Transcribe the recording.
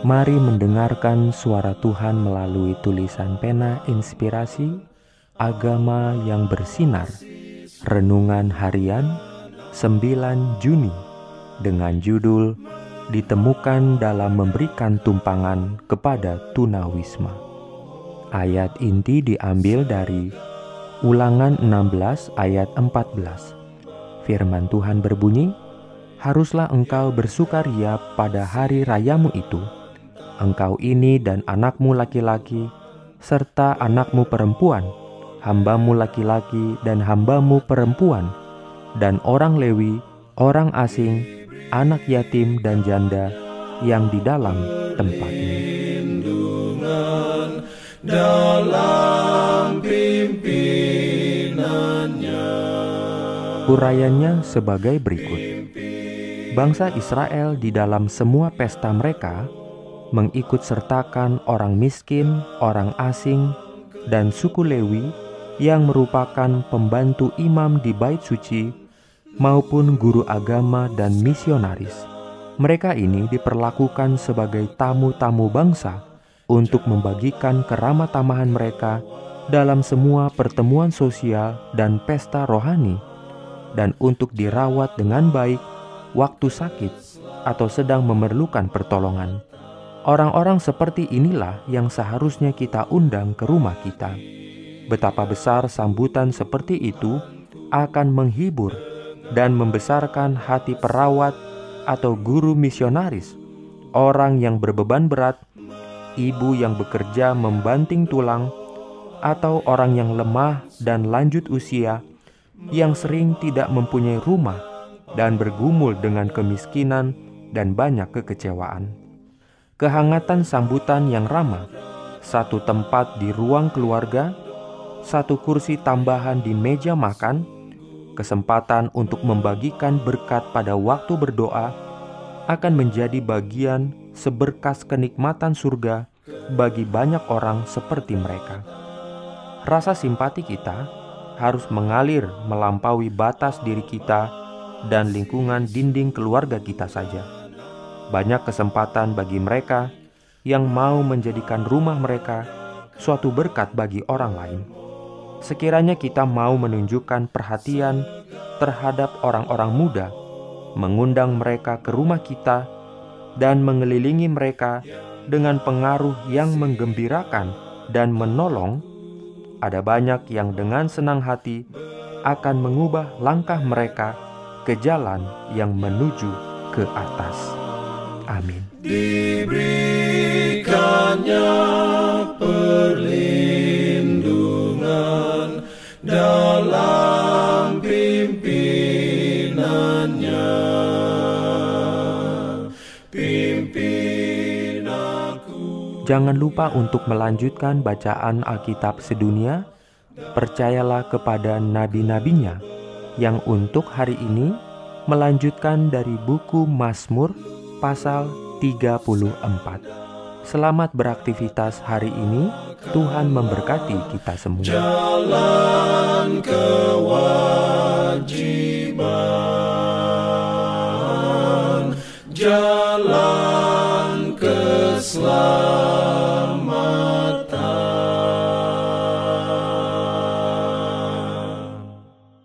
Mari mendengarkan suara Tuhan melalui tulisan pena inspirasi agama yang bersinar. Renungan harian 9 Juni dengan judul Ditemukan dalam memberikan tumpangan kepada tunawisma. Ayat inti diambil dari Ulangan 16 ayat 14. Firman Tuhan berbunyi, "Haruslah engkau bersukaria pada hari rayamu itu." Engkau ini dan anakmu laki-laki, serta anakmu perempuan, hambamu laki-laki dan hambamu perempuan, dan orang Lewi, orang asing, anak yatim dan janda yang di dalam tempat ini. Urayanya sebagai berikut. Bangsa Israel di dalam semua pesta mereka mengikut sertakan orang miskin, orang asing, dan suku Lewi yang merupakan pembantu imam di bait suci maupun guru agama dan misionaris. Mereka ini diperlakukan sebagai tamu-tamu bangsa untuk membagikan keramah tamahan mereka dalam semua pertemuan sosial dan pesta rohani dan untuk dirawat dengan baik waktu sakit atau sedang memerlukan pertolongan. Orang-orang seperti inilah yang seharusnya kita undang ke rumah kita. Betapa besar sambutan seperti itu akan menghibur dan membesarkan hati perawat atau guru misionaris, orang yang berbeban berat, ibu yang bekerja membanting tulang, atau orang yang lemah dan lanjut usia yang sering tidak mempunyai rumah dan bergumul dengan kemiskinan dan banyak kekecewaan kehangatan sambutan yang ramah, satu tempat di ruang keluarga, satu kursi tambahan di meja makan, kesempatan untuk membagikan berkat pada waktu berdoa akan menjadi bagian seberkas kenikmatan surga bagi banyak orang seperti mereka. Rasa simpati kita harus mengalir melampaui batas diri kita dan lingkungan dinding keluarga kita saja banyak kesempatan bagi mereka yang mau menjadikan rumah mereka suatu berkat bagi orang lain. Sekiranya kita mau menunjukkan perhatian terhadap orang-orang muda, mengundang mereka ke rumah kita, dan mengelilingi mereka dengan pengaruh yang menggembirakan dan menolong, ada banyak yang dengan senang hati akan mengubah langkah mereka ke jalan yang menuju ke atas. Amin. Diberikannya perlindungan dalam pimpinannya. Pimpin aku. Jangan lupa untuk melanjutkan bacaan Alkitab sedunia. Percayalah kepada nabi-nabinya yang untuk hari ini melanjutkan dari buku Mazmur pasal 34. Selamat beraktivitas hari ini. Tuhan memberkati kita semua.